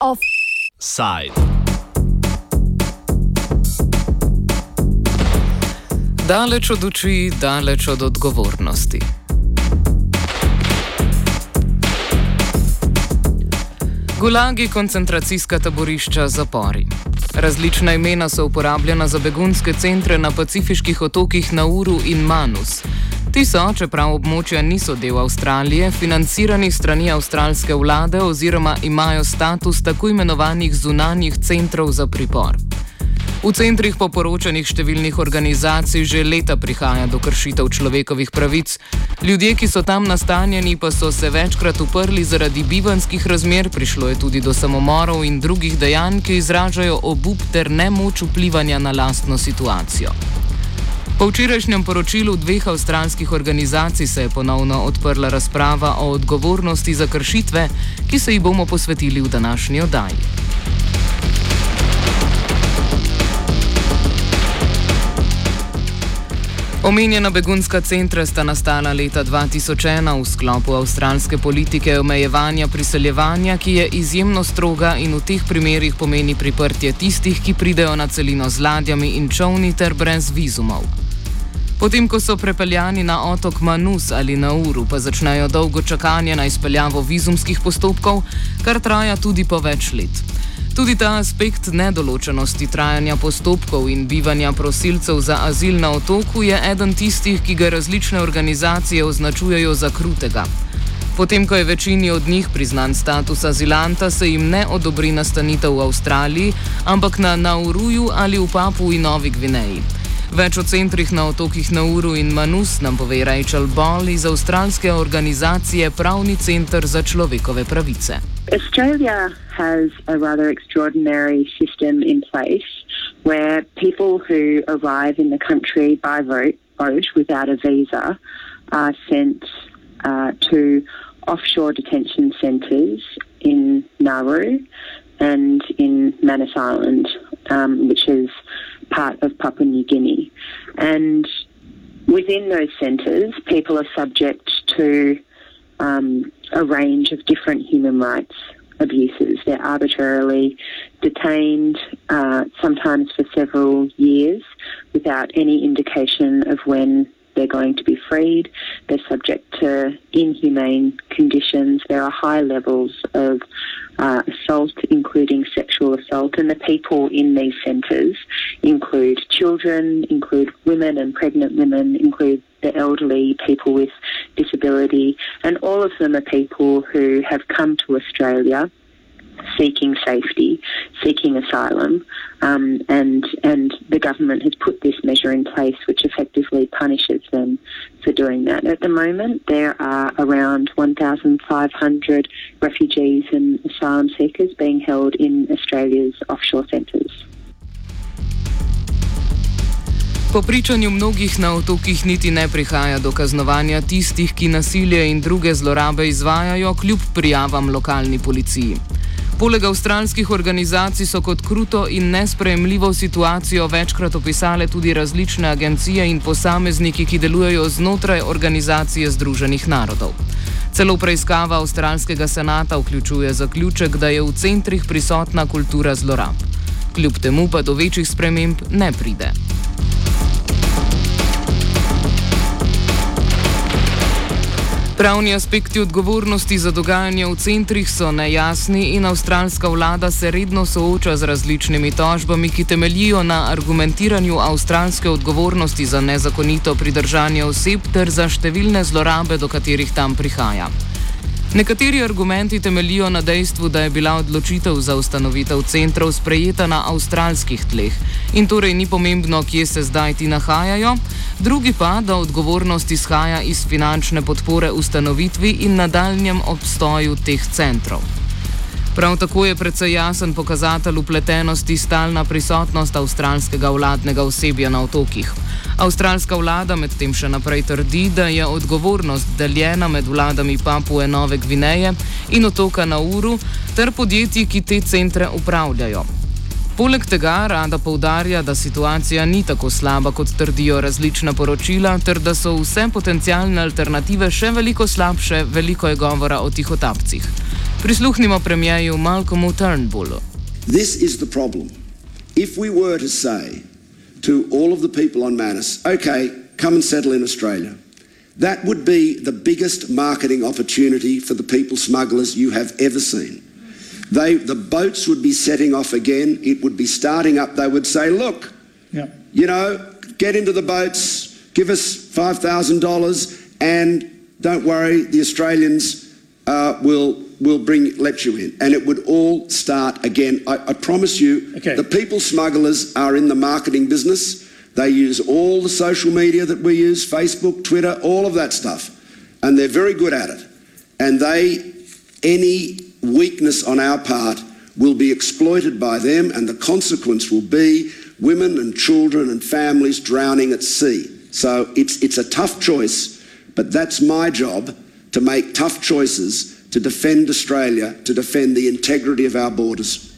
Offside. Daleč od oči, daleč od odgovornosti. Gulagi, koncentracijska taborišča, zapori. Različna imena so uporabljena za begunske centre na pacifiških otokih Nauru in Manus. Ti so, čeprav območja niso del Avstralije, financirani strani avstralske vlade oziroma imajo status tako imenovanih zunanjih centrov za pripor. V centrih po poročanjih številnih organizacij že leta prihaja do kršitev človekovih pravic. Ljudje, ki so tam nastanjeni, pa so se večkrat uprli zaradi bivanskih razmer, prišlo je tudi do samomorov in drugih dejanj, ki izražajo obup ter nemoč vplivanja na lastno situacijo. Po včerajšnjem poročilu dveh avstralskih organizacij se je ponovno odprla razprava o odgovornosti za kršitve, ki se jih bomo posvetili v današnji oddaji. Omenjena begunska centra sta nastala leta 2001 v sklopu avstralske politike omejevanja priseljevanja, ki je izjemno stroga in v teh primerjih pomeni priprtje tistih, ki pridejo na celino z ladjami in čovni ter brez vizumov. Potem, ko so prepeljani na otok Manus ali na Uru, pa začnejo dolgo čakanje na izpeljavo vizumskih postopkov, kar traja tudi po več let. Tudi ta aspekt nedoločenosti trajanja postopkov in bivanja prosilcev za azil na otoku je eden tistih, ki ga različne organizacije označujejo za krutega. Potem, ko je večini od njih priznan status azilanta, se jim ne odobri nastanitev v Avstraliji, ampak na Nauruju ali v Papu in Novi Gvineji. Več o centrih na otokih Nauru in Manus nam pove Rachel Ball iz avstralske organizacije Pravni center za človekove pravice. Australia has a rather extraordinary system in place where people who arrive in the country by vote, vote without a visa are sent uh, to offshore detention centres in Nauru and in Manus Island, um, which is part of Papua New Guinea. And within those centres, people are subject to um, a range of different human rights abuses. They're arbitrarily detained, uh, sometimes for several years, without any indication of when they're going to be freed. They're subject to inhumane conditions. There are high levels of uh, assault, including sexual assault, and the people in these centres include children, include women and pregnant women, include the elderly, people with disability, and all of them are people who have come to Australia seeking safety, seeking asylum, um, and and the government has put this measure in place, which effectively punishes them for doing that. At the moment, there are around 1,500 refugees and asylum seekers being held in Australia's offshore centres. Po pričanju mnogih na otokih niti ne prihaja do kaznovanja tistih, ki nasilje in druge zlorabe izvajajo, kljub prijavam lokalni policiji. Poleg avstralskih organizacij so kot kruto in nesprejemljivo situacijo večkrat opisale tudi različne agencije in posamezniki, ki delujejo znotraj organizacije Združenih narodov. Celo preiskava avstralskega senata vključuje zaključek, da je v centrih prisotna kultura zlorab. Kljub temu pa do večjih sprememb ne pride. Pravni aspekti odgovornosti za dogajanje v centrih so nejasni in avstralska vlada se redno sooča z različnimi tožbami, ki temeljijo na argumentiranju avstralske odgovornosti za nezakonito pridržanje oseb ter za številne zlorabe, do katerih tam prihaja. Nekateri argumenti temelijo na dejstvu, da je bila odločitev za ustanovitev centrov sprejeta na avstralskih tleh in torej ni pomembno, kje se zdaj ti nahajajo, drugi pa, da odgovornost izhaja iz finančne podpore ustanovitvi in nadaljem obstoju teh centrov. Prav tako je predvsej jasen pokazatelj upletenosti stalna prisotnost avstralskega vladnega osebja na otokih. Avstralska vlada medtem še naprej trdi, da je odgovornost deljena med vladami Papue Nove Gvineje in otoka Nauru ter podjetji, ki te centre upravljajo. Poleg tega rada poudarja, da situacija ni tako slaba, kot trdijo različna poročila, ter da so vse potencijalne alternative še veliko slabše, veliko je govora o tihotapcih. Prisluhnimo premijeju Malcolmu Turnbullu. This is the problem. If we were to say to all of the people on Manus, okay, come and settle in Australia, that would be the biggest marketing opportunity for the people smugglers you have ever seen. They, the boats would be setting off again. It would be starting up. They would say, look, yeah. you know, get into the boats, give us $5,000, and don't worry, the Australians uh, will, will bring, let you in. And it would all start again. I, I promise you, okay. the people smugglers are in the marketing business. They use all the social media that we use Facebook, Twitter, all of that stuff. And they're very good at it. And they, any weakness on our part will be exploited by them, and the consequence will be women and children and families drowning at sea. So it's, it's a tough choice, but that's my job to make tough choices to defend Australia, to defend the integrity of our borders.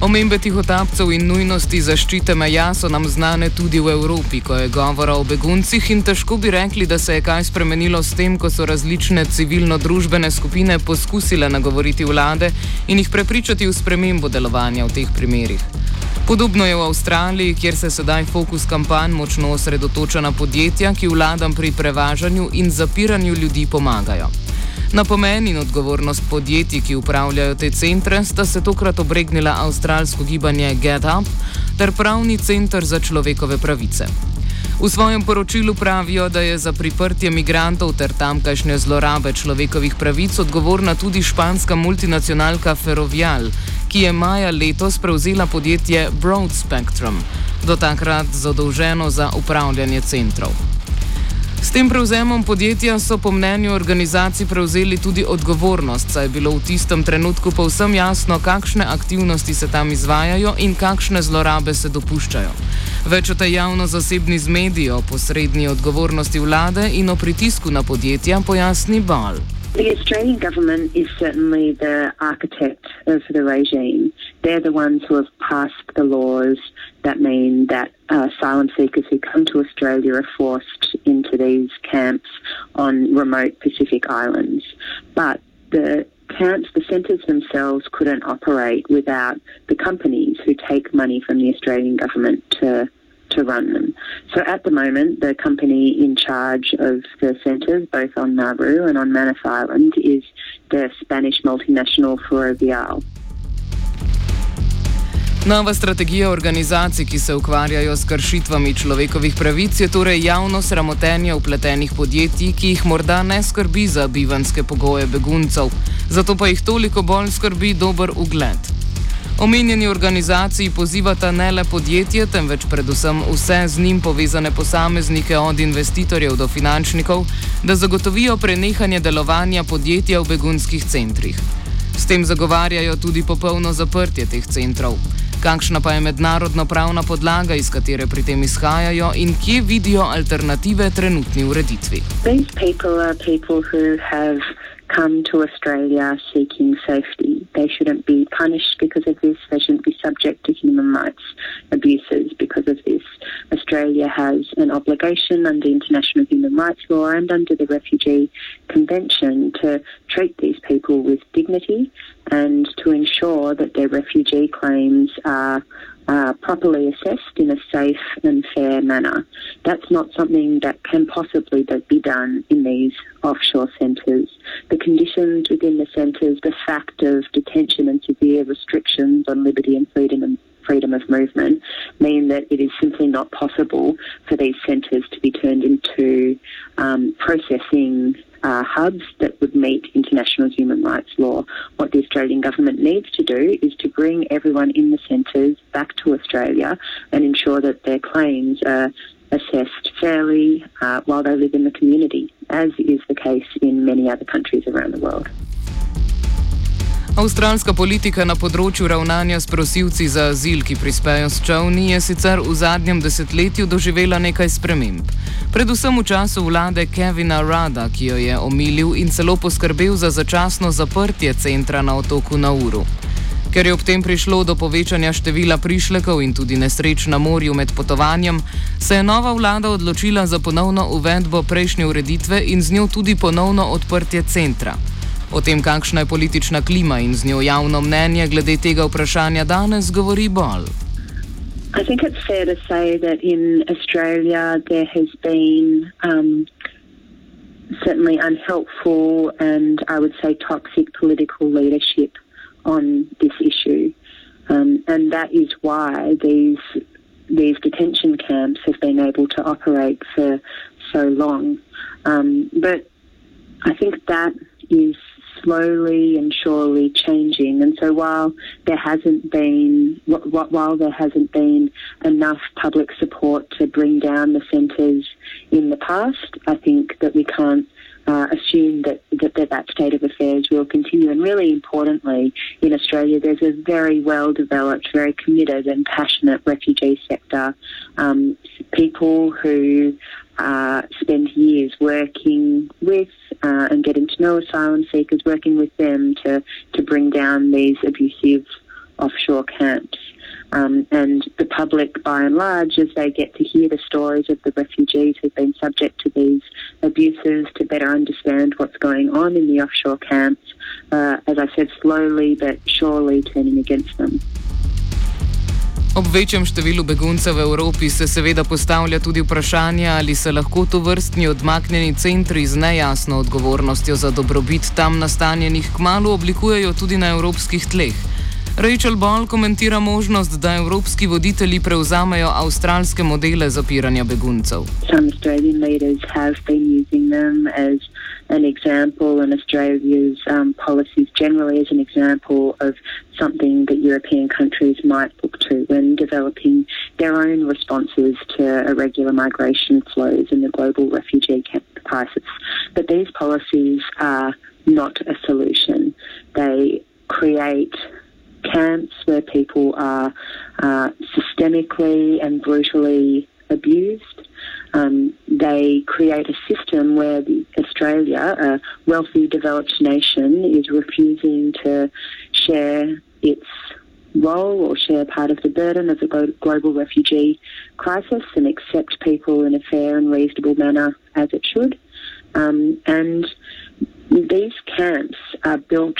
Omembe tihotapcev in nujnosti zaščite meja so nam znane tudi v Evropi, ko je govora o beguncih in težko bi rekli, da se je kaj spremenilo s tem, ko so različne civilno-družbene skupine poskusile nagovoriti vlade in jih prepričati v spremembo delovanja v teh primerih. Podobno je v Avstraliji, kjer se sedaj fokus kampanj močno osredotoča na podjetja, ki vladam pri prevažanju in zapiranju ljudi pomagajo. Na pomen in odgovornost podjetij, ki upravljajo te centre, sta se tokrat obregnila avstralsko gibanje Get Up ter pravni center za človekove pravice. V svojem poročilu pravijo, da je za priprtje migrantov ter tamkajšnje zlorabe človekovih pravic odgovorna tudi španska multinacionalka Ferrovial, ki je maja letos prevzela podjetje Broad Spectrum, do takrat zadolženo za upravljanje centrov. S tem prevzemom podjetja so po mnenju organizacij prevzeli tudi odgovornost, saj je bilo v tistem trenutku povsem jasno, kakšne aktivnosti se tam izvajajo in kakšne zlorabe se dopuščajo. Več o tej javno-zasebni zmedi, o posrednji odgovornosti vlade in o pritisku na podjetja pojasni Bal. The Australian government is certainly the architect of the regime. They're the ones who have passed the laws that mean that uh, asylum seekers who come to Australia are forced into these camps on remote Pacific islands. But the camps, the centres themselves couldn't operate without the companies who take money from the Australian government to to run them. So at the moment, the company in charge of the centres, both on Nauru and on Manus Island, is the Spanish multinational Ferrovial. Nova strategija organizacij, ki se ukvarjajo s kršitvami človekovih pravic, je torej javno sramotenje upletenih podjetij, ki jih morda ne skrbi za bivanske pogoje beguncev, zato pa jih toliko bolj skrbi dober ugled. Omenjeni organizaciji pozivata ne le podjetje, temveč predvsem vse z njim povezane posameznike, od investitorjev do finančnikov, da zagotovijo prenehanje delovanja podjetja v begunskih centrih. S tem zagovarjajo tudi popolno zaprtje teh centrov. Kakšna pa je mednarodna pravna podlaga, iz katere pri tem izhajajo in kje vidijo alternative trenutni ureditvi? Come to Australia seeking safety. They shouldn't be punished because of this. They shouldn't be subject to human rights abuses because of this. Australia has an obligation under international human rights law and under the Refugee Convention to treat these people with dignity and to ensure that their refugee claims are uh, properly assessed in a safe and fair manner. That's not something that can possibly be done in these offshore centres. The conditions within the centres, the fact of detention and severe restrictions on liberty and freedom and freedom of movement mean that it is simply not possible for these centres to be turned into um, processing uh, hubs that would meet international human rights law. What the Australian government needs to do is to bring everyone in the centres back to Australia and ensure that their claims are assessed fairly uh, while they live in the community, as is the case in many other countries around the world. Avstralska politika na področju ravnanja s prosilci za azil, ki prispejo s čovni, je sicer v zadnjem desetletju doživela nekaj sprememb. Predvsem v času vlade Kevina Rada, ki jo je omilil in celo poskrbel za začasno zaprtje centra na otoku Nauru. Ker je ob tem prišlo do povečanja števila prišlekov in tudi nesreč na morju med potovanjem, se je nova vlada odločila za ponovno uvedbo prejšnje ureditve in z njo tudi ponovno odprtje centra. O tem, kakšna je politična klima in z njo javno mnenje glede tega vprašanja danes, govori Bol. I think it's fair to say that in Australia there has been um, certainly unhelpful and I would say toxic political leadership on this issue. Um, and that is why these these detention camps have been able to operate for so long. Um, but I think that is slowly and surely changing. And so while there hasn't been while there hasn't been enough public support to bring down the centres in the past, I think that we can't uh, assume that, that, that that state of affairs will continue. And really importantly, in Australia, there's a very well developed, very committed and passionate refugee sector. Um, people who uh, spend years working with uh, and getting to know asylum seekers, working with them to, to bring down these abusive offshore camps. Um, and the public, by and large, as they get to hear the stories of the refugees who've been subject to these abuses, to better understand what's going on in the offshore camps, uh, as I said, slowly but surely turning against them. Ob večjem številu beguncev v Evropi se seveda postavlja tudi vprašanje, ali se lahko to vrstni odmaknjeni centri z nejasno odgovornostjo za dobrobit tam nastanjenih kmalo oblikujejo tudi na evropskih tleh. Rachel Ball komentira možnost, da evropski voditelji prevzamejo avstralske modele zapiranja beguncev. An example, and Australia's um, policies generally as an example of something that European countries might look to when developing their own responses to irregular migration flows and the global refugee crisis. But these policies are not a solution. They create camps where people are uh, systemically and brutally abused. Um, they create a system where Australia, a wealthy, developed nation, is refusing to share its role or share part of the burden of the global refugee crisis and accept people in a fair and reasonable manner as it should. Um, and these camps are built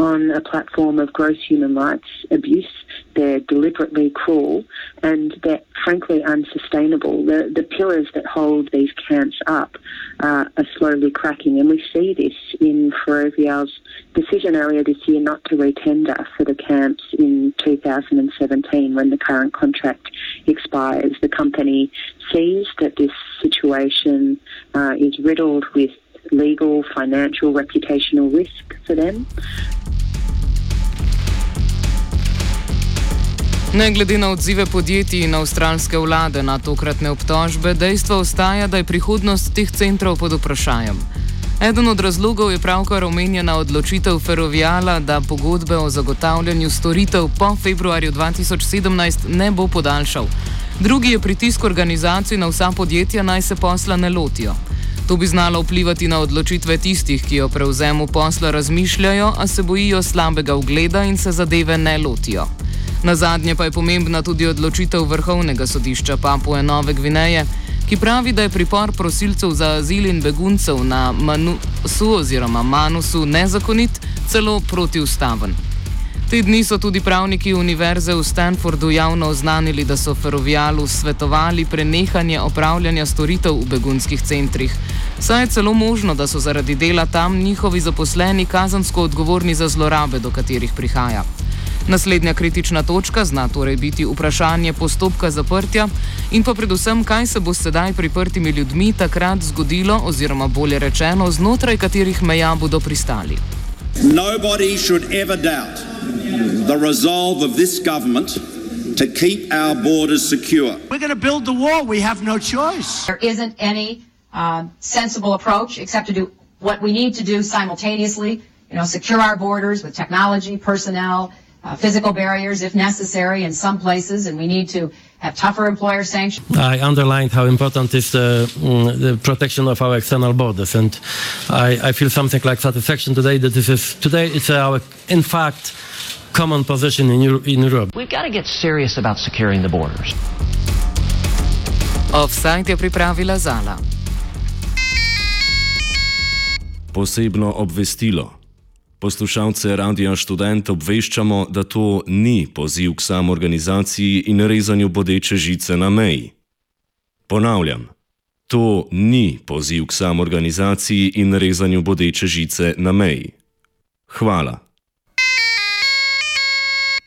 on a platform of gross human rights abuse. They're deliberately cruel and they're frankly unsustainable. The, the pillars that hold these camps up uh, are slowly cracking, and we see this in Ferrovial's decision earlier this year not to retender for the camps in 2017 when the current contract expires. The company sees that this situation uh, is riddled with legal, financial, reputational risk for them. Ne glede na odzive podjetij in avstralske vlade na tokratne obtožbe, dejstvo ostaja, da je prihodnost teh centrov pod vprašanjem. Eden od razlogov je pravkar omenjena odločitev Ferroviala, da pogodbe o zagotavljanju storitev po februarju 2017 ne bo podaljšal. Drugi je pritisk organizacij na vsa podjetja naj se posla ne lotijo. To bi znalo vplivati na odločitve tistih, ki o prevzemu posla razmišljajo, a se bojijo slabega ugleda in se zadeve ne lotijo. Na zadnje pa je pomembna tudi odločitev Vrhovnega sodišča Papue Nove Gvineje, ki pravi, da je pripor prosilcev za azil in beguncev na Manusu oziroma Manusu nezakonit, celo protiustaven. Te dni so tudi pravniki Univerze v Stanfordu javno oznanili, da so Ferrovialu svetovali prenehanje opravljanja storitev v begunskih centrih. Saj je celo možno, da so zaradi dela tam njihovi zaposleni kazansko odgovorni za zlorabe, do katerih prihaja. Naslednja kritična točka zna torej biti vprašanje postopka zaprtja in pa predvsem, kaj se bo sedaj priprtimi ljudmi takrat zgodilo, oziroma bolje rečeno, znotraj katerih meja bodo pristali. Nobody should ever doubt the resolve of this government to keep our borders secure. We're going to build the wall. We have no choice. There isn't any uh, sensible approach except to do what we need to do simultaneously. You know, secure our borders with technology, personnel, uh, physical barriers if necessary in some places, and we need to have tougher employer sanctions. I underlined how important is the, um, the protection of our external borders, and I, I, feel something like satisfaction today that this is today it's our in fact common position in, Euro in Europe. We've got to get serious about securing the borders. Offside je pripravila Zala. Posebno obvestilo. Poslušalce Radia Student obveščamo, da to ni poziv k samorganizaciji in rezanju bodeče žice na meji. Ponavljam, to ni poziv k samorganizaciji in rezanju bodeče žice na meji. Hvala.